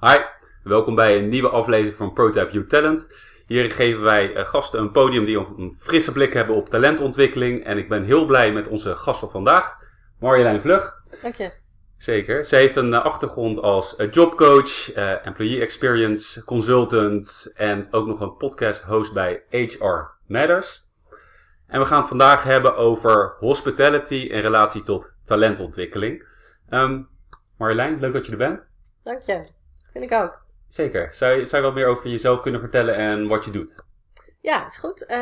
Hi, welkom bij een nieuwe aflevering van Prototype You Talent. Hier geven wij eh, gasten een podium die een frisse blik hebben op talentontwikkeling. En ik ben heel blij met onze gast van vandaag, Marjolein Vlug. Dank je. Zeker. Ze heeft een eh, achtergrond als eh, jobcoach, employee experience consultant en ook nog een podcast host bij HR Matters. En we gaan het vandaag hebben over hospitality in relatie tot talentontwikkeling. Um, Marjolein, leuk dat je er bent. Dank je. Vind ik ook. Zeker. Zou je, zou je wat meer over jezelf kunnen vertellen en wat je doet? Ja, is goed. Uh,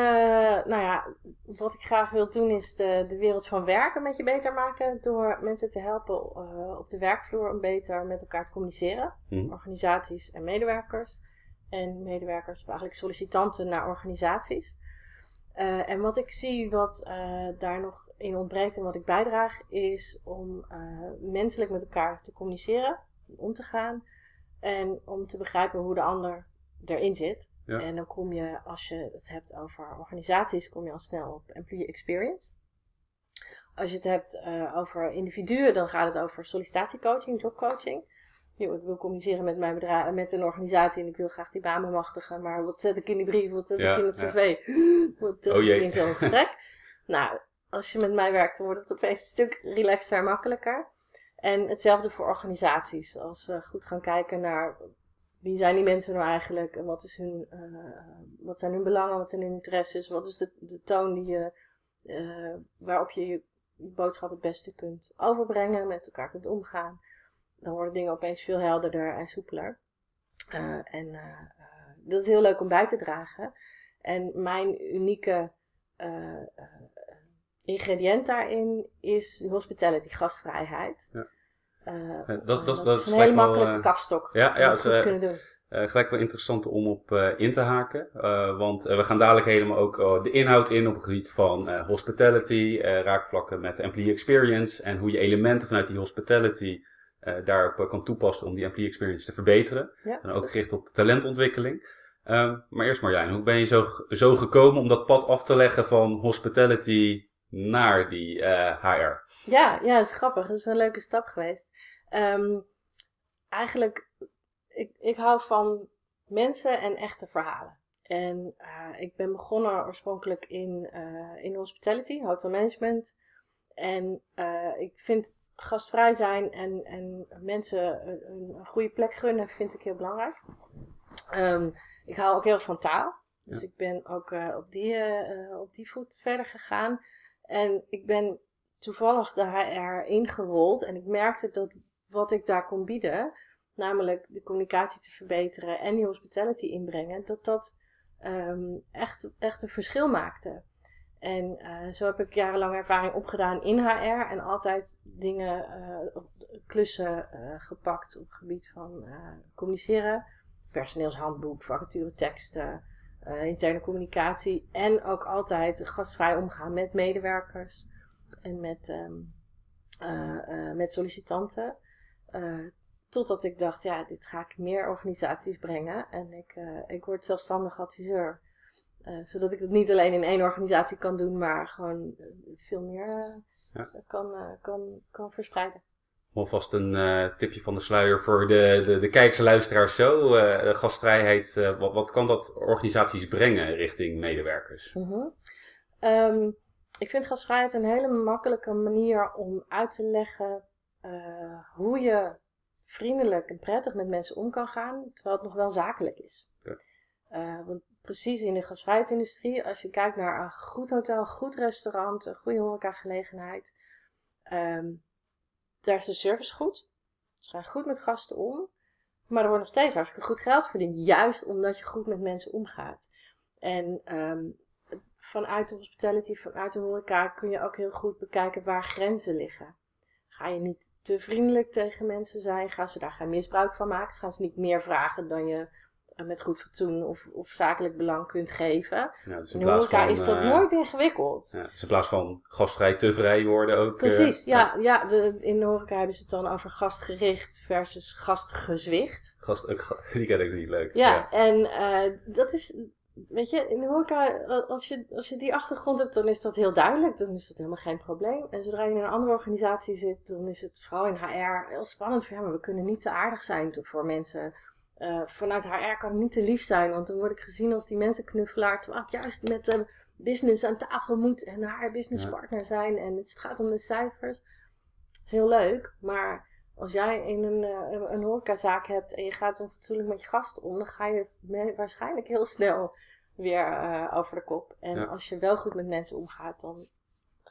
nou ja, wat ik graag wil doen is de, de wereld van werken een beetje beter maken. Door mensen te helpen uh, op de werkvloer om beter met elkaar te communiceren. Mhm. Organisaties en medewerkers. En medewerkers, eigenlijk sollicitanten naar organisaties. Uh, en wat ik zie wat daar nog in ontbreekt en wat ik bijdraag, is om menselijk met elkaar te communiceren, om te gaan. En om te begrijpen hoe de ander erin zit. Ja. En dan kom je, als je het hebt over organisaties, kom je al snel op employee experience. Als je het hebt uh, over individuen, dan gaat het over sollicitatiecoaching, jobcoaching. Ik wil communiceren met mijn bedrijf, met een organisatie en ik wil graag die baan bemachtigen. Maar wat zet ik in die brief, wat zet Ja, ik in het ja. cv? Wat doe Oh ik in zo'n gesprek? nou, als je met mij werkt, dan wordt het opeens een stuk relaxter en makkelijker. En hetzelfde voor organisaties. Als we goed gaan kijken naar wie zijn die mensen nou eigenlijk en wat, is hun, eh, wat zijn hun belangen, wat zijn hun interesses, wat is de, de toon die je, eh, waarop je je boodschap het beste kunt overbrengen, met elkaar kunt omgaan. Dan worden dingen opeens veel helderder en soepeler. Eh, en dat is heel leuk om bij te dragen. En mijn unieke ingrediënt daarin is hospitality, gastvrijheid. Ja. Eh, Eh, dat is- dat dat is een hele wel, makkelijke eh, kapstok. ja, ja, eh, kunnen doen. Gelijk wel interessant om op in te haken. Want we gaan dadelijk helemaal ook eh, de inhoud in op het gebied van hospitality, raakvlakken met de employee experience en hoe je elementen vanuit die hospitality daarop kan toepassen om die employee experience te verbeteren. Ja, En ook goed. gericht op talentontwikkeling. Maar eerst Marjolein, hoe ben je zo, zo gekomen om dat pad af te leggen van hospitality naar die eh, HR? Ja, ja, het is grappig. Het is een leuke stap geweest. Ehm, eigenlijk, ik, ik hou van mensen en echte verhalen. En eh, ik ben begonnen oorspronkelijk in, eh, in hospitality, hotel management. En ik vind gastvrij zijn en, en mensen een, een goede plek gunnen, vind ik heel belangrijk. Ehm, ik hou ook heel erg van taal. Dus Ja. ik ben ook op, die, op die voet verder gegaan. En ik ben toevallig de HR ingerold. En ik merkte dat wat ik daar kon bieden, namelijk de communicatie te verbeteren en die hospitality inbrengen, dat dat ehm, echt, echt een verschil maakte. En eh, zo heb ik jarenlang ervaring opgedaan in HR en altijd dingen, op- klussen eh, gepakt op het gebied van communiceren. Personeelshandboek, vacature eh, interne communicatie. En ook altijd gastvrij omgaan met medewerkers en met, ehm, eh, eh, met sollicitanten. Totdat ik dacht, ja, dit ga ik meer organisaties brengen. En ik, ik word zelfstandig adviseur. Zodat ik het niet alleen in één organisatie kan doen, maar gewoon veel meer Ja. kan, kan, kan verspreiden. Alvast een eh, tipje van de sluier voor de, de, de kijkers en luisteraars zo. De gastvrijheid, eh, wat, wat kan dat organisaties brengen richting medewerkers? Mhm. Ehm, ik vind gastvrijheid een hele makkelijke manier om uit te leggen hoe je vriendelijk en prettig met mensen om kan gaan, terwijl het nog wel zakelijk is. Ja. Want precies in de gastvrijheidsindustrie, als je kijkt naar een goed hotel, een goed restaurant, een goede horecagelegenheid, ehm daar is de service goed. Ze gaan goed met gasten om. Maar er wordt nog steeds hartstikke goed geld verdiend. Juist omdat je goed met mensen omgaat. En ehm, vanuit de hospitality, vanuit de horeca kun je ook heel goed bekijken waar grenzen liggen. Ga je niet te vriendelijk tegen mensen zijn? Gaan ze daar geen misbruik van maken? Gaan ze niet meer vragen dan je met goed fatsoen of, of zakelijk belang kunt geven? Ja, dus In in horeca van, is dat eh, nooit ingewikkeld. ja, dus in plaats van gastvrij te vrij worden ook. eh, Precies, ja. ja de, in de horeca hebben ze het dan over gastgericht versus gastgezwicht. Gast, ook die ken ik niet leuk. Ja, en eh, dat is weet je, in de horeca, als je, als je die achtergrond hebt, dan is dat heel duidelijk. Dan is dat helemaal geen probleem. En zodra je in een andere organisatie zit, dan is het vooral in HR heel spannend. Van, ja, maar we kunnen niet te aardig zijn voor mensen. Uh, vanuit HR kan het niet te lief zijn, want dan word ik gezien als die mensenknuffelaar. Terwijl ik juist met de business aan tafel moet en haar businesspartner zijn. En het gaat om de cijfers. Dat is heel leuk, maar als jij in een, uh, een horecazaak hebt en je gaat dan fatsoenlijk met je gasten om, dan ga je waarschijnlijk heel snel weer uh, over de kop. En als je wel goed met mensen omgaat, dan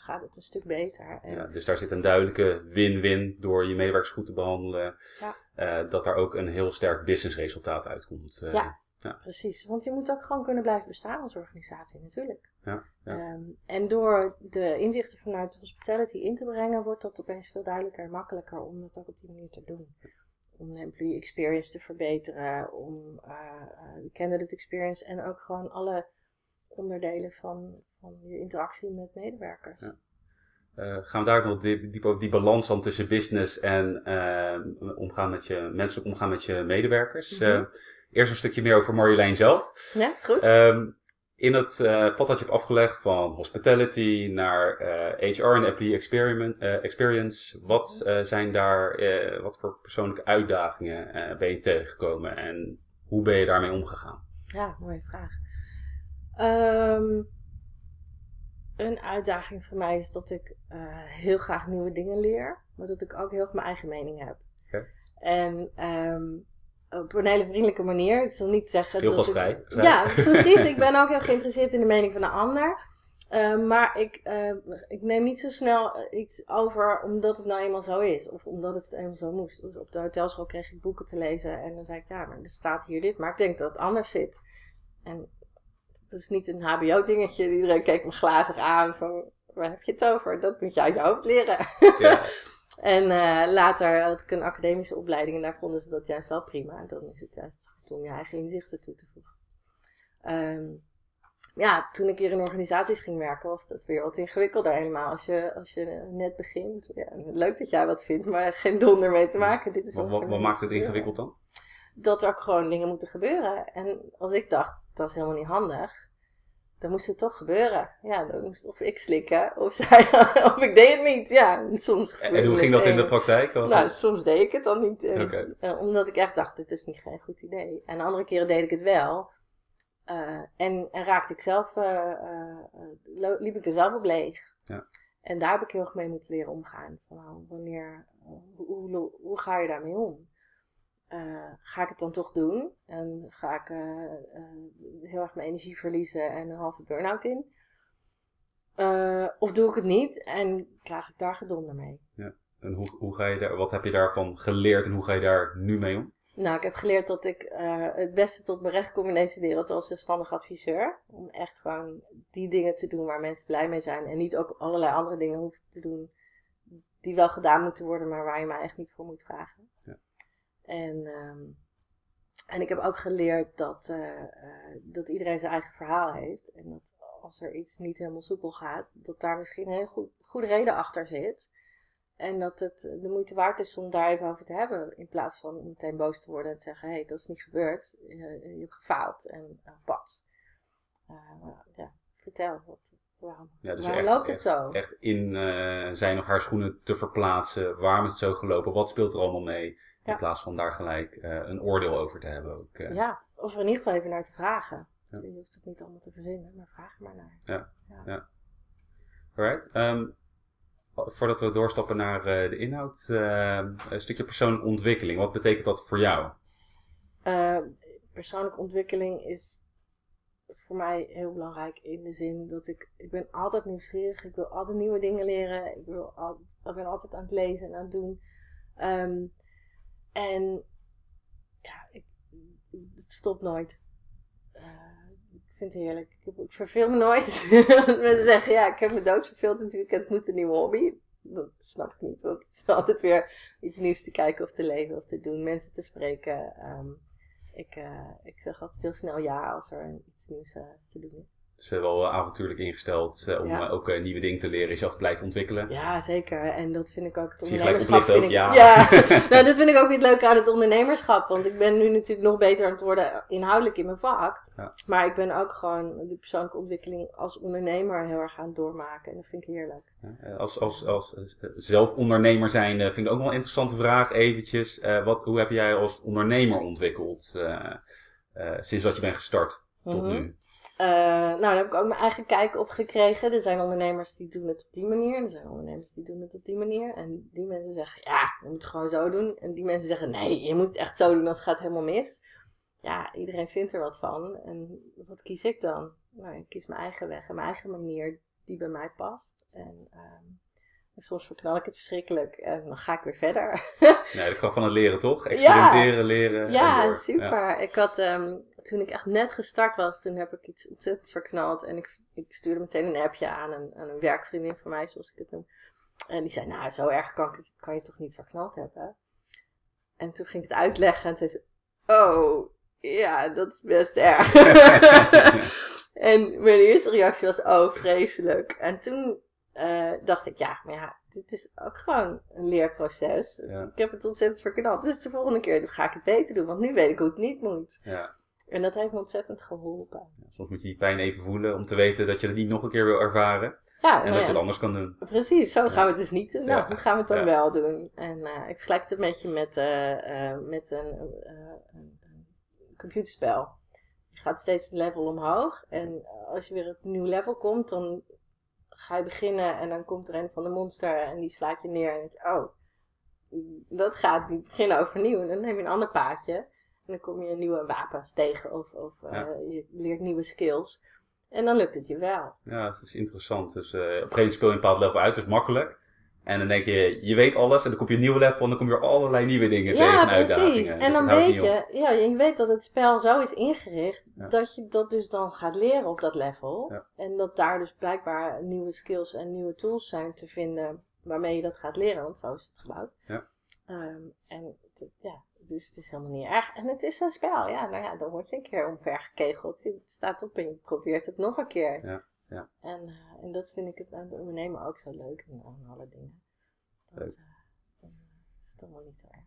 gaat het een stuk beter. En ja, dus daar zit een duidelijke win-win door je medewerkers goed te behandelen. Ja. Uh, dat daar ook een heel sterk businessresultaat uitkomt. Uh, ja, ja, precies. Want je moet ook gewoon kunnen blijven bestaan als organisatie natuurlijk. Ja, ja. Um, en door de inzichten vanuit hospitality in te brengen, wordt dat opeens veel duidelijker en makkelijker om dat ook op die manier te doen om de employee experience te verbeteren, om uh, de candidate experience en ook gewoon alle onderdelen van, van je interactie met medewerkers. Ja. Uh, gaan we daar nog diep, diep, over die balans dan tussen business en uh, omgaan met je, menselijk omgaan met je medewerkers. Mm -hmm. eerst een stukje meer over Marjolein zelf. Ja, is goed. Um, in het pad dat je hebt afgelegd van hospitality naar HR en employee experience, wat zijn daar, wat voor persoonlijke uitdagingen ben je tegengekomen en hoe ben je daarmee omgegaan? Ja, mooie vraag. Um, een uitdaging voor mij is dat ik heel graag nieuwe dingen leer, maar dat ik ook heel erg mijn eigen mening heb. Okay. En um, op een hele vriendelijke manier. Ik zal niet zeggen. Heel gastvrij. Ja, precies. Ik ben ook heel geïnteresseerd in de mening van de ander. Uh, maar ik, uh, ik neem niet zo snel iets over omdat het nou eenmaal zo is. Of omdat het eenmaal zo moest. Dus op de hotelschool kreeg ik boeken te lezen. En dan zei ik, ja, maar er staat hier dit. Maar ik denk dat het anders zit. En het is niet een hbo-dingetje. Iedereen keek me glazig aan. Van, waar heb je het over? Dat moet je uit je hoofd leren. Ja. En uh, later had ik een academische opleiding en daar vonden ze dat juist wel prima. Dan is het juist goed om je eigen inzichten toe te voegen. Um, ja, toen ik hier in organisaties ging werken, was dat weer wat ingewikkelder helemaal. Als je, als je net begint. Ja, leuk dat jij wat vindt, maar geen donder mee te maken. Dit is wat, wat, wat maakt het ingewikkeld dan? Dat er ook gewoon dingen moeten gebeuren. En als ik dacht, dat is helemaal niet handig dan moest het toch gebeuren. Ja, dan moest of ik slikken of zij, of ik deed het niet. Ja, soms en hoe ging dat in de praktijk? Was nou, soms deed ik het dan niet. Eh, omdat ik echt dacht, dit is niet geen goed idee. En andere keren deed ik het wel. Uh, en, en raakte ik zelf, uh, liep ik er zelf op leeg. Ja. En daar heb ik heel erg mee moeten leren omgaan. Van, nou, wanneer, hoe, hoe, hoe ga je daarmee om? Uh, ga ik het dan toch doen? En ga ik uh, uh, heel erg mijn energie verliezen en een halve burn-out in? of doe ik het niet en krijg ik daar gedonder mee? Ja. En hoe, hoe ga je daar, wat heb je daarvan geleerd en hoe ga je daar nu mee om? Nou, ik heb geleerd dat ik het beste tot mijn recht kom in deze wereld als zelfstandig adviseur. Om echt gewoon die dingen te doen waar mensen blij mee zijn. En niet ook allerlei andere dingen hoeven te doen die wel gedaan moeten worden, maar waar je mij echt niet voor moet vragen. En, um, en ik heb ook geleerd dat, uh, uh, dat iedereen zijn eigen verhaal heeft. En dat als er iets niet helemaal soepel gaat, dat daar misschien een heel goed, goede reden achter zit. En dat het de moeite waard is om daar even over te hebben. In plaats van meteen boos te worden en te zeggen: hé, hey, dat is niet gebeurd. Je, je hebt gefaald. En uh, wat? ja, vertel. Wat, waarom ja, dus waarom loopt het zo? Echt in zijn of haar schoenen te verplaatsen. Waarom is het zo gelopen? Wat speelt er allemaal mee? In plaats van daar gelijk uh, een oordeel over te hebben. Ook, uh. Ja, of er in ieder geval even naar te vragen. Ja. Je hoeft het niet allemaal te verzinnen, maar vraag er maar naar. Ja, ja. ja. Alright. Um, voordat we doorstappen naar uh, de inhoud, een stukje persoonlijke ontwikkeling. Wat betekent dat voor jou? persoonlijke ontwikkeling is voor mij heel belangrijk in de zin dat ik, ik ben altijd nieuwsgierig. Ik wil altijd nieuwe dingen leren. Ik, wil al, ik ben altijd aan het lezen en aan het doen. Um, en ja, ik, het stopt nooit. Uh, ik vind het heerlijk. Ik, ik verveel me nooit. Mensen zeggen, ja, ik heb me dood verveeld natuurlijk. Het moet een nieuwe hobby. Dat snap ik niet. Want het is altijd weer iets nieuws te kijken of te leven of te doen. Mensen te spreken. Um, ik, uh, ik zeg altijd heel snel ja als er iets nieuws uh, te doen is. Dus uh, wel avontuurlijk ingesteld uh, om Ja. uh, ook uh, nieuwe dingen te leren, jezelf te blijven ontwikkelen. Ja, zeker. En dat vind ik ook het Zie je gelijk ondernemerschap. Vind ook? ik, Ja. ja. nou, dat vind ik ook weer het leuke aan het ondernemerschap. Want ik ben nu natuurlijk nog beter aan het worden inhoudelijk in mijn vak. Ja. Maar ik ben ook gewoon die persoonlijke ontwikkeling als ondernemer heel erg aan het doormaken. En dat vind ik heerlijk. Uh, als als, als uh, zelfondernemer zijn vind ik ook wel een interessante vraag eventjes. Uh, wat, hoe heb jij als ondernemer ontwikkeld sinds dat je bent gestart tot Mhm. nu? Uh, nou, daar heb ik ook mijn eigen kijk op gekregen. Er zijn ondernemers die doen het op die manier. Er zijn ondernemers die doen het op die manier. En die mensen zeggen, ja, je moet het gewoon zo doen. En die mensen zeggen, nee, je moet het echt zo doen, anders gaat het helemaal mis. Ja, iedereen vindt er wat van. En wat kies ik dan? Nou, ik kies mijn eigen weg en mijn eigen manier die bij mij past. En um, soms verknal ik het verschrikkelijk en dan ga ik weer verder. nee, dat kan van het leren toch? Experimenteren, ja. leren. Ja, super. Ja. Ik had, um, toen ik echt net gestart was, toen heb ik iets ontzettend verknald. En ik, ik stuurde meteen een appje aan een, aan een werkvriendin van mij, zoals ik het noem. En die zei, nou, zo erg kan, ik, kan je toch niet verknald hebben? En toen ging ik het uitleggen en toen zei ze, oh, ja, dat is best erg. en mijn eerste reactie was, oh, vreselijk. En toen uh, dacht ik, ja, maar ja, dit is ook gewoon een leerproces. Ja. Ik heb het ontzettend verknald. Dus de volgende keer ga ik het beter doen, want nu weet ik hoe het niet moet. Ja. En dat heeft me ontzettend geholpen. Soms moet je die pijn even voelen om te weten dat je het niet nog een keer wil ervaren. Ja, en dat je het anders kan doen. Precies, zo gaan we het dus niet doen. Nou, hoe gaan we het dan wel doen? En uh, ik vergelijk het een beetje met, uh, met een computerspel. Je gaat steeds een level omhoog. En als je weer op een nieuw level komt, dan ga je beginnen en dan komt er een van de monster en die slaat je neer. En dan denk je, oh, dat gaat niet. Beginnen overnieuw. En dan neem je een ander paadje. En dan kom je nieuwe wapens tegen of, of uh, Ja. je leert nieuwe skills. En dan lukt het je wel. Ja, het is interessant. Dus uh, op een gegeven moment speel je een bepaald level uit, dat is makkelijk. En dan denk je, je weet alles en dan kom je een nieuw level en dan kom je allerlei nieuwe dingen tegen en uitdagingen. precies. En Dus dan weet je, ja, je weet dat het spel zo is ingericht Ja. dat je dat dus dan gaat leren op dat level. Ja. En dat daar dus blijkbaar nieuwe skills en nieuwe tools zijn te vinden waarmee je dat gaat leren, want zo is het gebouwd. Ja. Ehm, en ja, dus het is helemaal niet erg. En het is een spel, ja, nou ja, dan word je een keer omvergekegeld. Je staat op en je probeert het nog een keer. Ja, ja. En, eh, en dat vind ik het aan het ondernemen ook zo leuk en aan alle dingen. Dat, Leuk. eh, dan is het allemaal niet zo erg.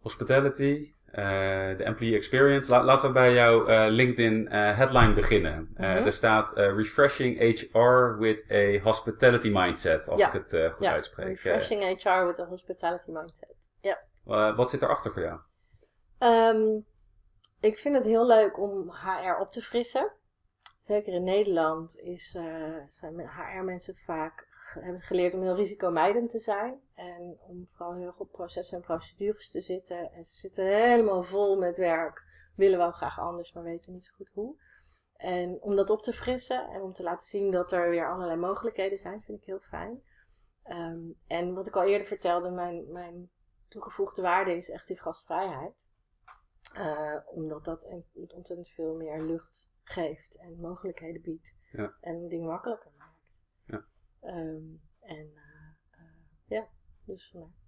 Hospitality, eh, de employee experience. La- laten we bij jouw eh, LinkedIn eh, headline beginnen. Eh, Mhm. Er staat eh, Refreshing HR with a Hospitality Mindset, als Ja. ik het eh, goed Ja, uitspreek. Refreshing HR with a hospitality mindset. Ja. Eh, wat zit erachter voor jou? Ehm, ik vind het heel leuk om HR op te frissen. Zeker in Nederland is, eh, zijn HR-mensen vaak hebben geleerd om heel risicomijdend te zijn. En om vooral heel goed processen en procedures te zitten. En ze zitten helemaal vol met werk. Willen wel graag anders, maar weten niet zo goed hoe. En om dat op te frissen en om te laten zien dat er weer allerlei mogelijkheden zijn, vind ik heel fijn. Ehm, en wat ik al eerder vertelde, mijn, mijn toegevoegde waarde is echt die gastvrijheid. Eh, omdat dat ontzettend veel meer lucht geeft en mogelijkheden biedt. Ja. En dingen makkelijker maakt. Ja. Ehm, en eh, eh, ja, dus vandaar.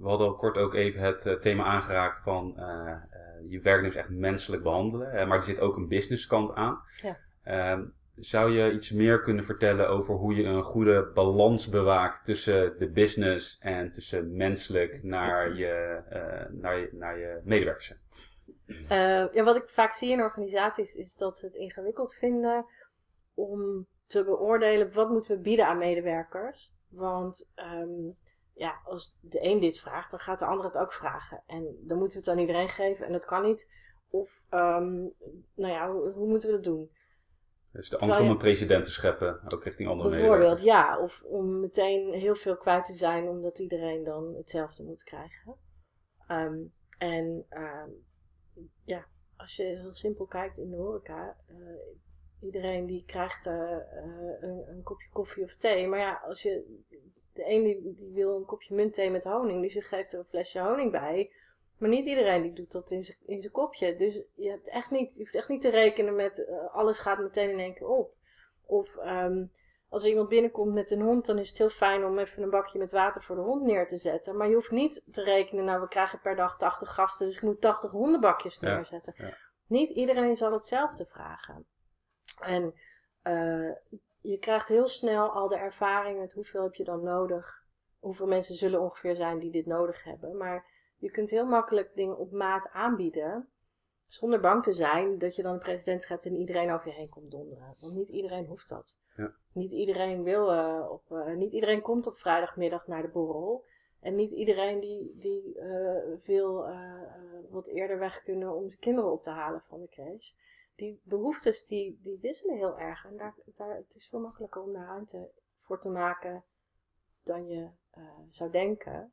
We hadden al kort ook even het eh, thema aangeraakt van eh, eh, je werknemers echt menselijk behandelen. eh, maar er zit ook een businesskant aan. Ja. Ehm, zou je iets meer kunnen vertellen over hoe je een goede balans bewaakt tussen de business en tussen menselijk naar je, eh, naar je, naar je medewerkers? Eh, ja, wat ik vaak zie in organisaties is dat ze het ingewikkeld vinden om te beoordelen wat moeten we bieden aan medewerkers. Want ehm, ja, als de een dit vraagt, dan gaat de ander het ook vragen. En dan moeten we het aan iedereen geven en dat kan niet. Of, ehm, nou ja, hoe, hoe moeten we dat doen? Dus de angst om je- een president te scheppen, ook richting andere Bijvoorbeeld, medewerkers. ja. Of om meteen heel veel kwijt te zijn, omdat iedereen dan hetzelfde moet krijgen. Ehm, en ja, als je heel simpel kijkt in de horeca, eh, iedereen die krijgt eh, eh, een, een kopje koffie of thee. Maar ja, als je, de een die, wil een kopje muntthee met honing, dus je geeft er een flesje honing bij. Maar niet iedereen die doet dat in zijn- kopje. Dus je, hebt echt niet, je hoeft echt niet te rekenen met alles gaat meteen in één keer op. Of ehm, als er iemand binnenkomt met een hond, dan is het heel fijn om even een bakje met water voor de hond neer te zetten. Maar je hoeft niet te rekenen, nou we krijgen per dag 80 gasten, dus ik moet 80 hondenbakjes Ja, neerzetten. ja. Niet iedereen zal hetzelfde vragen. En uh, je krijgt heel snel al de ervaring met hoeveel heb je dan nodig. Hoeveel mensen zullen ongeveer zijn die dit nodig hebben. Maar je kunt heel makkelijk dingen op maat aanbieden. Zonder bang te zijn dat je dan een president schept en iedereen over je heen komt donderen. Want niet iedereen hoeft dat. Ja. Niet iedereen wil uh, op, uh, niet iedereen komt op vrijdagmiddag naar de borrel. En niet iedereen die, die uh, wil wat eerder weg kunnen om de kinderen op te halen van de crash. Die behoeftes die, die wisselen heel erg. En daar, daar, het is veel makkelijker om daar ruimte voor te maken dan je zou denken.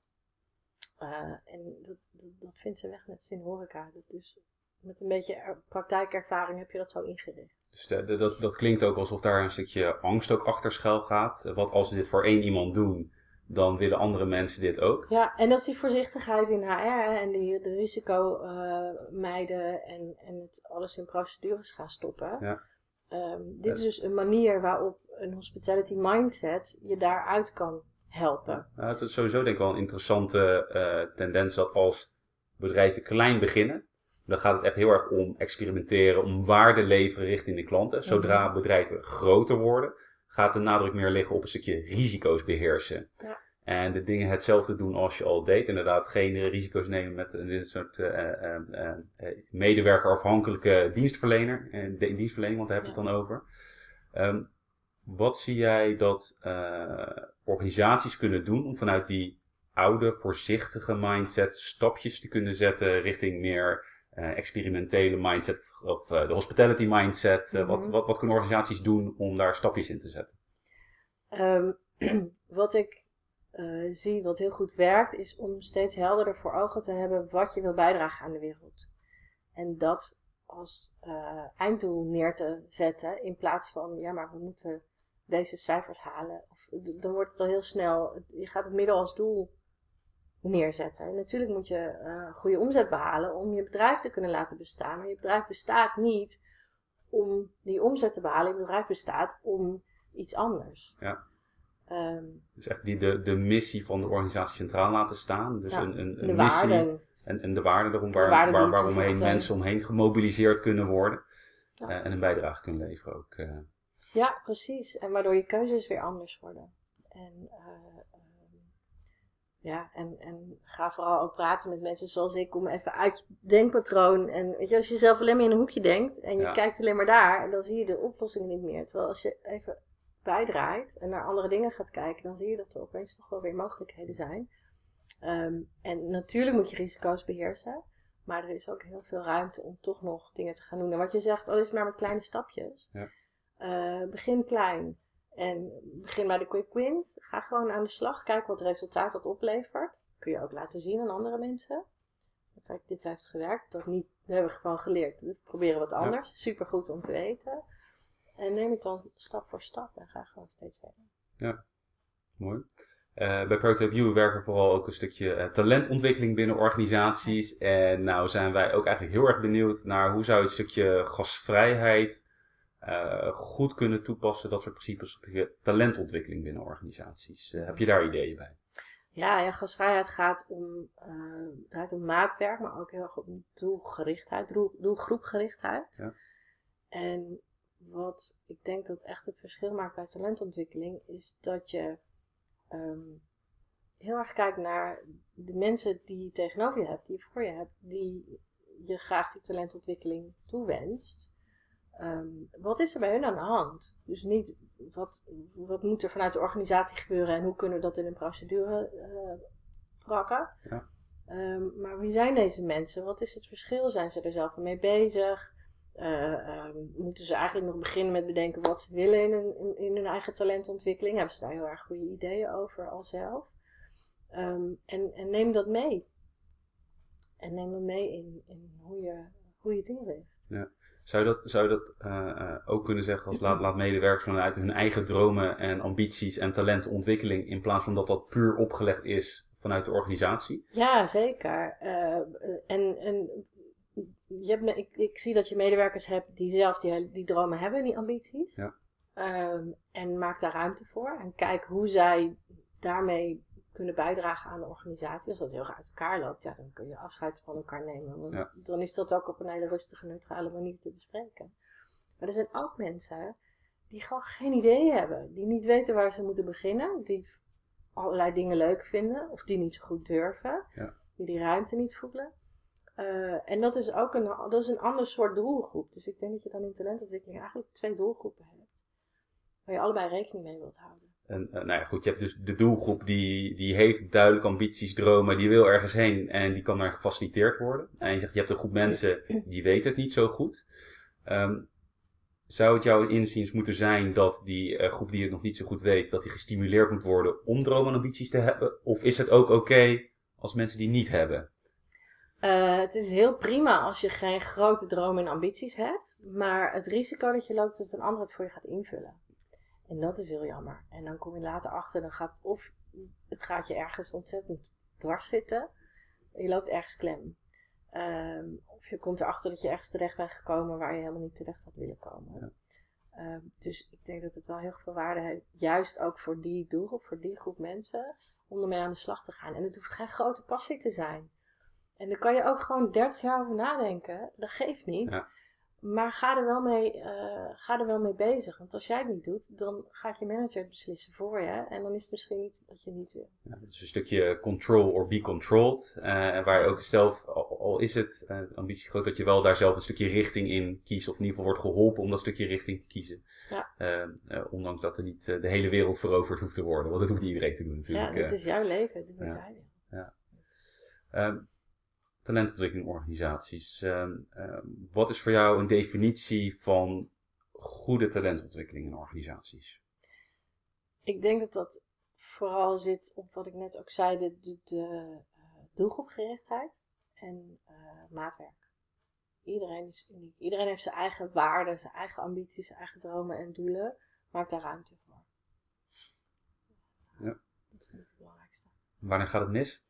en dat, dat, dat vindt ze weg met zin horeca. Dat is met een beetje praktijkervaring heb je dat zo ingericht. Dus de, dat, dat klinkt ook alsof daar een stukje angst ook achter schuil gaat. Wat als ze dit voor één iemand doen, dan willen andere mensen dit ook. Ja, en dat is die voorzichtigheid in HR en die, de risico uh, mijden en, en het alles in procedures gaan stoppen. Ja. Um, dit is dus een manier waarop een hospitality mindset je daaruit kan helpen. Ja, het is sowieso denk ik wel een interessante uh, tendens dat als bedrijven klein beginnen, dan gaat het echt heel erg om experimenteren, om waarde leveren richting de klanten. Zodra mhm. bedrijven groter worden, gaat de nadruk meer liggen op een stukje risico's beheersen. Ja. En de dingen hetzelfde doen als je al deed. Inderdaad, geen risico's nemen met dit soort uh, uh, uh, medewerkerafhankelijke dienstverlener. En de dienstverlening, want daar heb je het dan over. Um, wat zie jij dat organisaties kunnen doen om vanuit die oude, voorzichtige mindset stapjes te kunnen zetten richting meer uh, experimentele mindset of uh, de hospitality mindset? Uh, wat, mhm. wat, wat kunnen organisaties doen om daar stapjes in te zetten? Um, wat ik zie wat heel goed werkt, is om steeds helderder voor ogen te hebben wat je wil bijdragen aan de wereld. En dat als einddoel neer te zetten in plaats van, ja, maar we moeten deze cijfers halen. Of, dan wordt het al heel snel, je gaat het middel als doel neerzetten. En natuurlijk moet je uh, goede omzet behalen om je bedrijf te kunnen laten bestaan. Maar je bedrijf bestaat niet om die omzet te behalen. Je bedrijf bestaat om iets anders. Ja. Um, dus echt die, de, de missie van de organisatie centraal laten staan. Dus een, een, een de missie. Waarden. En, en de waarden erom waar, waarden waar, waaromheen mensen omheen gemobiliseerd kunnen worden. Ja. Uh, en een bijdrage kunnen leveren ook. Uh. Ja, precies. En waardoor je keuzes weer anders worden. En ja, en, en ga vooral ook praten met mensen zoals ik om even uit je denkpatroon. En weet je, als je zelf alleen maar in een hoekje denkt en je kijkt alleen maar daar, dan zie je de oplossing niet meer. Terwijl als je even bijdraait en naar andere dingen gaat kijken, dan zie je dat er opeens toch wel weer mogelijkheden zijn. Um, en natuurlijk moet je risico's beheersen, maar er is ook heel veel ruimte om toch nog dingen te gaan doen. En wat je zegt, al is het maar met kleine stapjes. Ja. Uh, begin klein. En begin bij de quick wins. Ga gewoon aan de slag. Kijk wat resultaat dat oplevert. Kun je ook laten zien aan andere mensen. Kijk, dit heeft gewerkt. Dat niet, we hebben gewoon geleerd. We proberen wat anders. Ja. Super goed om te weten. En neem het dan stap voor stap en ga gewoon steeds verder. Ja, mooi. Uh, bij Project View werken we vooral ook een stukje uh, talentontwikkeling binnen organisaties. En nou zijn wij ook eigenlijk heel erg benieuwd naar hoe zou het stukje gasvrijheid uh, goed kunnen toepassen, dat soort principes op je talentontwikkeling binnen organisaties. Uh, heb je daar ideeën bij? Ja, ja gasvrijheid gaat om, uh, om maatwerk, maar ook heel erg om doelgerichtheid, doel, doelgroepgerichtheid. Ja. En wat ik denk dat echt het verschil maakt bij talentontwikkeling, is dat je um, heel erg kijkt naar de mensen die je tegenover je hebt, die je voor je hebt, die je graag die talentontwikkeling toewenst. Um, wat is er bij hun aan de hand? Dus niet wat, wat moet er vanuit de organisatie gebeuren en hoe kunnen we dat in een procedure uh, prakken. Ja. Um, maar wie zijn deze mensen? Wat is het verschil? Zijn ze er zelf mee bezig? Uh, um, moeten ze eigenlijk nog beginnen met bedenken wat ze willen in, een, in, hun eigen talentontwikkeling? Hebben ze daar heel erg goede ideeën over al zelf? en, en neem dat mee. En neem dat mee in, in hoe, je, hoe je het inricht. Ja. Zou je dat, zou je dat uh, ook kunnen zeggen als laat, laat medewerkers vanuit hun eigen dromen en ambities en talentontwikkeling, in plaats van dat dat puur opgelegd is vanuit de organisatie? Ja, zeker. Uh, en en je hebt, ik, ik zie dat je medewerkers hebt die zelf die, die dromen hebben, die ambities. Ja. Um, en maak daar ruimte voor. En kijk hoe zij daarmee kunnen bijdragen aan de organisatie. Als dat heel erg uit elkaar loopt, ja, dan kun je afscheid van elkaar nemen. Want ja. dan is dat ook op een hele rustige, neutrale manier te bespreken. Maar er zijn ook mensen die gewoon geen idee hebben. Die niet weten waar ze moeten beginnen. Die allerlei dingen leuk vinden. Of die niet zo goed durven. Ja. Die die ruimte niet voelen. Eh, en dat is ook een, dat is een ander soort doelgroep. Dus ik denk dat je dan in talentontwikkeling eigenlijk twee doelgroepen hebt. Waar je allebei rekening mee wilt houden. En, uh, nou ja, goed, je hebt dus de doelgroep die, die heeft duidelijk ambities, dromen, die wil ergens heen en die kan daar gefaciliteerd worden. En je zegt, je hebt een groep mensen die weten het niet zo goed. Um, zou het jouw inziens moeten zijn dat die uh, groep die het nog niet zo goed weet, dat die gestimuleerd moet worden om dromen en ambities te hebben? Of is het ook oké als mensen die niet hebben? Uh, het is heel prima als je geen grote dromen en ambities hebt, maar het risico dat je loopt dat een ander het voor je gaat invullen. En dat is heel jammer. En dan kom je later achter, dan gaat of het gaat je ergens ontzettend dwars zitten, je loopt ergens klem. Um, of je komt erachter dat je ergens terecht bent gekomen waar je helemaal niet terecht had willen komen. Ja. Um, dus ik denk dat het wel heel veel waarde heeft, juist ook voor die doelgroep, voor die groep mensen, om ermee aan de slag te gaan. En het hoeft geen grote passie te zijn. En daar kan je ook gewoon 30 jaar over nadenken. Dat geeft niet. Ja. Maar ga er, wel mee, uh, ga er wel mee bezig. Want als jij het niet doet, dan gaat je manager het beslissen voor je. En dan is het misschien niet wat je niet wil. Ja, dus een stukje control or be controlled. Uh, waar je ook zelf, al, al is het uh, ambitie groot, dat je wel daar zelf een stukje richting in kiest. Of in ieder geval wordt geholpen om dat stukje richting te kiezen. Ja. ondanks dat er niet de hele wereld veroverd hoeft te worden. Want dat hoeft niet iedereen te doen natuurlijk. Ja, het is jouw leven. Doe wat ja. jij. Ja. Um, talentontwikkelingorganisaties. Uh, uh, wat is voor jou een definitie van goede talentontwikkeling in organisaties? Ik denk dat dat vooral zit op wat ik net ook zei, de, de, de uh, doelgroepgerichtheid en uh, maatwerk. Iedereen is uniek. Iedereen heeft zijn eigen waarden, zijn eigen ambities, zijn eigen dromen en doelen. Maak daar ruimte voor. Ja. Dat vind ik het belangrijkste. Wanneer gaat het mis?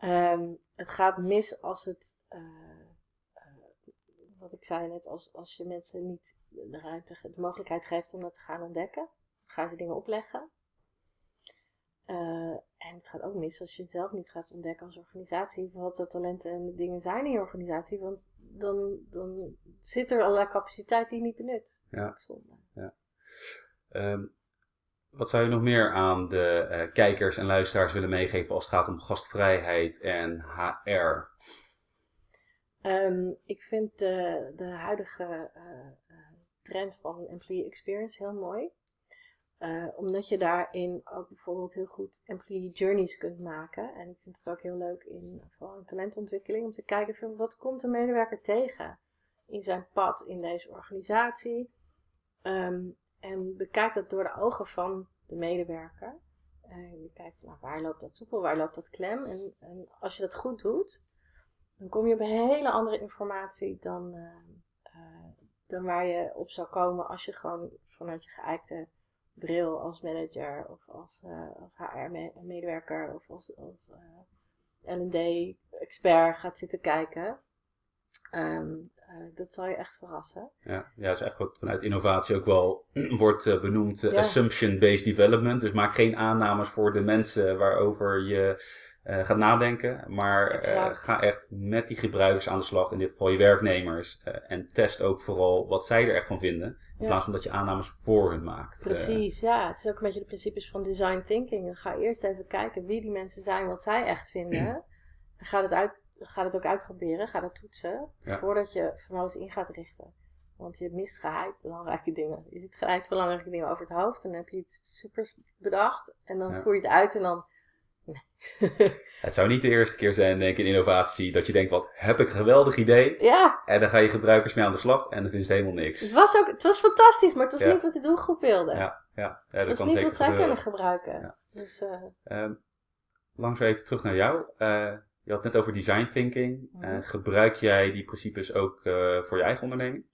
Um, het gaat mis als het, uh, uh, wat ik zei net, als, als je mensen niet de ruimte, de mogelijkheid geeft om dat te gaan ontdekken. Ga je dingen opleggen. Uh, en het gaat ook mis als je zelf niet gaat ontdekken als organisatie wat de talenten en de dingen zijn in je organisatie. Want dan, dan zit er allerlei capaciteit die je niet benut. Ja. Zonde. ja. Um, wat zou je nog meer aan de uh, kijkers en luisteraars willen meegeven als het gaat om gastvrijheid en HR? Um, ik vind de, de huidige uh, trend van employee experience heel mooi. Omdat je daarin ook bijvoorbeeld heel goed employee journeys kunt maken. En ik vind het ook heel leuk in, vooral in talentontwikkeling om te kijken van wat komt een medewerker tegen in zijn pad in deze organisatie. Um, en bekijk dat door de ogen van de medewerker. En je kijkt, nou, waar loopt dat soepel, waar loopt dat klem? En, en, als je dat goed doet, dan kom je op hele andere informatie dan, uh, uh, dan waar je op zou komen als je gewoon vanuit je geëikte bril als manager of als, uh, als HR-medewerker of als, als L&D-expert gaat zitten kijken. Um, uh, dat zal je echt verrassen. Ja, ja, is echt wat vanuit innovatie ook wel wordt uh, benoemd uh, Ja. assumption-based development. Dus maak geen aannames voor de mensen waarover je eh, gaat nadenken. Maar eh, ga echt met die gebruikers aan de slag, in dit geval je werknemers. eh, en test ook vooral wat zij er echt van vinden. In Ja. plaats van dat je aannames voor hun maakt. Eh, Precies, ja. Het is ook een beetje de principes van design thinking. Ga eerst even kijken wie die mensen zijn, wat zij echt vinden. En ga het, uit, ga het ook uitproberen, ga dat toetsen. Ja. Voordat je alles in gaat richten. Want je mist geheid belangrijke dingen. Je ziet geheid belangrijke dingen over het hoofd. En dan heb je iets super bedacht. En dan Ja. voer je het uit en dan... Nee. Het zou niet de eerste keer zijn, denk ik, in innovatie, dat je denkt, wat heb ik een geweldig idee. ja, En dan ga je gebruikers mee aan de slag en dan vinden ze helemaal het niks. was, ook, het was fantastisch, maar het was Ja. niet wat de doelgroep wilde. Ja, ja, ja het dat was niet wat zij kunnen gebruiken. Dus, eh, Ehm langs even terug naar jou. Eh, je had net over design thinking. Mhm. Eh, gebruik jij die principes ook eh, voor je eigen onderneming?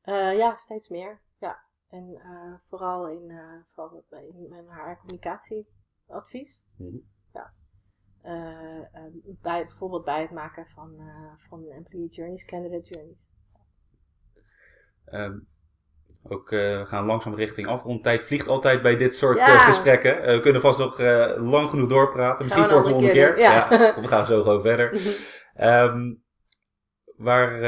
Eh, ja, steeds meer. Ja. En vooral in, vooral in mijn HR-communicatieadvies. Mhm. Eh, eh, bij, bijvoorbeeld bij het maken van, van employee journeys, candidate journeys. Ehm, ook, eh, we gaan langzaam richting afrond. Tijd vliegt altijd bij dit soort Ja. eh, gesprekken. Eh, we kunnen vast nog lang genoeg doorpraten. Misschien voor de volgende keer. ja. Of we gaan zo gewoon verder. Ehm, waar,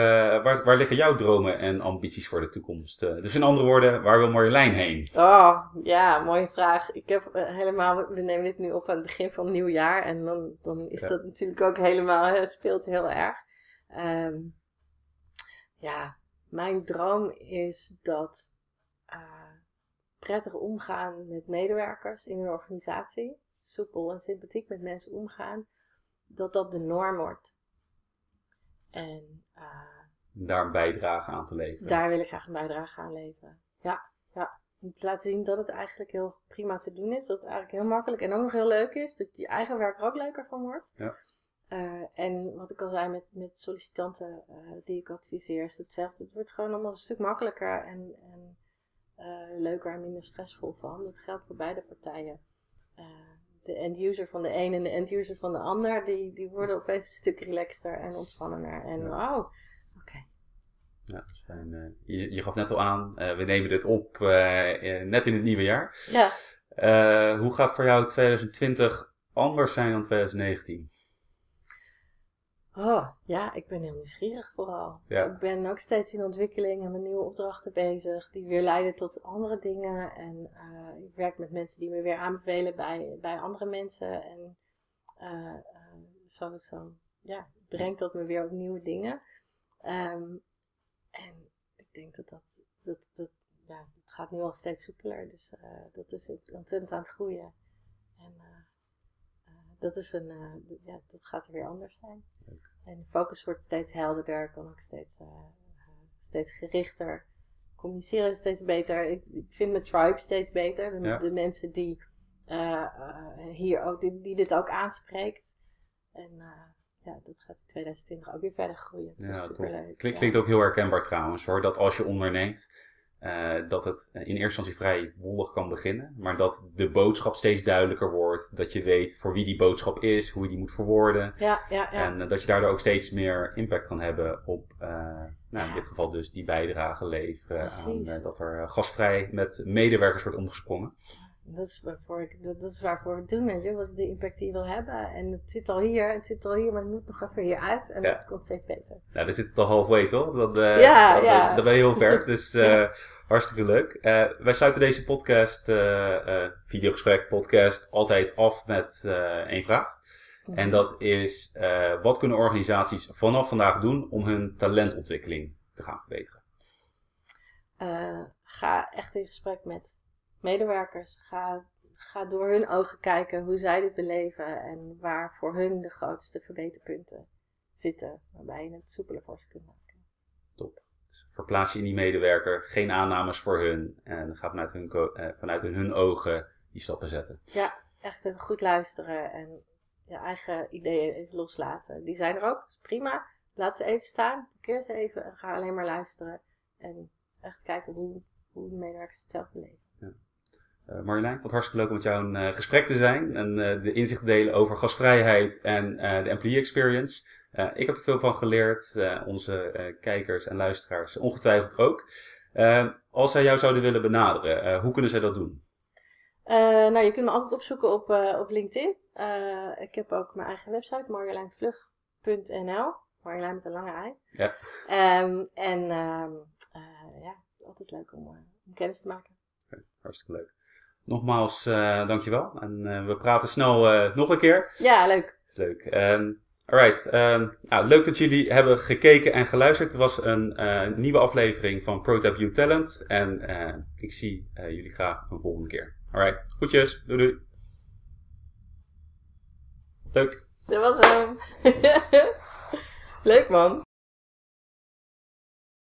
waar, waar liggen jouw dromen en ambities voor de toekomst? Dus in andere woorden, waar wil Marjolein heen? Oh, ja, mooie vraag. Ik heb helemaal, we nemen dit nu op aan het begin van het nieuwe jaar. En dan, dan is ja. dat natuurlijk ook helemaal, het speelt heel erg. Um, ja, mijn droom is dat prettig omgaan met medewerkers in een organisatie. Soepel en sympathiek met mensen omgaan. Dat dat de norm wordt. En uh, daar een bijdrage aan te leveren. Daar wil ik graag een bijdrage aan leveren. Ja, ja. Om te laten zien dat het eigenlijk heel prima te doen is. Dat het eigenlijk heel makkelijk en ook nog heel leuk is. Dat je eigen werk er ook leuker van wordt. Ja. Uh, en wat ik al zei met, met sollicitanten uh, die ik adviseer, is hetzelfde. Het wordt gewoon allemaal een stuk makkelijker en, en uh, leuker en minder stressvol van. Dat geldt voor beide partijen de end-user van de een en de end-user van de ander, die, die worden opeens een stuk relaxter en ontspannender. En ja. wauw, oké. Okay. Ja, fijn. Je, je, gaf net al aan, we nemen dit op net in het nieuwe jaar. Ja. hoe gaat voor jou 2020 anders zijn dan 2019? Oh, ja, ik ben heel nieuwsgierig vooral. Ik ben ook steeds in ontwikkeling en met nieuwe opdrachten bezig, die weer leiden tot andere dingen. En uh, ik werk met mensen die me weer aanbevelen bij, bij andere mensen. En uh, uh, zo, zo, ja, brengt dat me weer op nieuwe dingen. Um, en ik denk dat dat, dat, dat, ja, het gaat nu al steeds soepeler. Dus dat is ontzettend aan het groeien. En dat, is een, ja, dat gaat er weer anders zijn. En de focus wordt steeds helderder, kan ook steeds, uh, steeds gerichter. Communiceren steeds beter. Ik, ik, vind mijn tribe steeds beter. De, de mensen die, uh, hier ook, die, die, dit ook aanspreekt. En ja, dat gaat in 2020 ook weer verder groeien. Dat ja, superleuk. Klinkt, klinkt ook heel herkenbaar trouwens hoor. Dat als je onderneemt, uh, dat het in eerste instantie vrij wollig kan beginnen, maar dat de boodschap steeds duidelijker wordt. Dat je weet voor wie die boodschap is, hoe je die moet verwoorden. Ja, ja, ja. En uh, dat je daardoor ook steeds meer impact kan hebben op, uh, nou, in dit geval dus die bijdrage leveren. Aan, dat er gasvrij met medewerkers wordt omgesprongen. Dat is, waarvoor ik, dat, dat is waarvoor we het doen, weet je, wat de impact die je wil hebben. En het zit al hier, het zit al hier, maar het moet nog even hier uit en ja. het komt steeds beter. Nou, daar zit het al halfway, toch? Dat, uh, ja, dat, ja. Dat ben je heel ver, dus uh, hartstikke leuk. Uh, wij sluiten deze podcast, videogesprek, podcast, altijd af met één vraag. Mhm. En dat is, wat kunnen organisaties vanaf vandaag doen om hun talentontwikkeling te gaan verbeteren? ga echt in gesprek met medewerkers. Ga, ga door hun ogen kijken hoe zij dit beleven en waar voor hun de grootste verbeterpunten zitten, waarbij je het soepeler voor ze kunt maken. Top. Dus verplaats je in die medewerker, geen aannames voor hun en ga vanuit hun, eh, vanuit hun ogen die stappen zetten. Ja, echt even goed luisteren en je eigen ideeën even loslaten. Die zijn er ook, is prima. Laat ze even staan, parkeer ze even en ga alleen maar luisteren. En echt kijken hoe, hoe de medewerkers het zelf beleven. Uh, Marjolein, wat hartstikke leuk om met jou een uh, gesprek te zijn en uh, de inzicht te delen over gasvrijheid en de employee experience. ik heb er veel van geleerd, onze kijkers en luisteraars ongetwijfeld ook. als zij jou zouden willen benaderen, hoe kunnen zij dat doen? nou, je kunt me altijd opzoeken op, op LinkedIn. ik heb ook mijn eigen website, marjolijnvlug.nl. Marjolein met een lange ei. Ja. Um, en ehm, ja, altijd leuk om, om kennis te maken. Okay, hartstikke leuk. Nogmaals, uh, dankjewel. En uh, we praten snel uh, nog een keer. Ja, leuk. Dat is leuk. Um, alright. Um, nou, leuk dat jullie hebben gekeken en geluisterd. Het was een nieuwe aflevering van ProTap You Talent. En ik zie jullie graag een volgende keer. Alright. Goedjes. Doei doei. Leuk. Dat was hem. leuk man.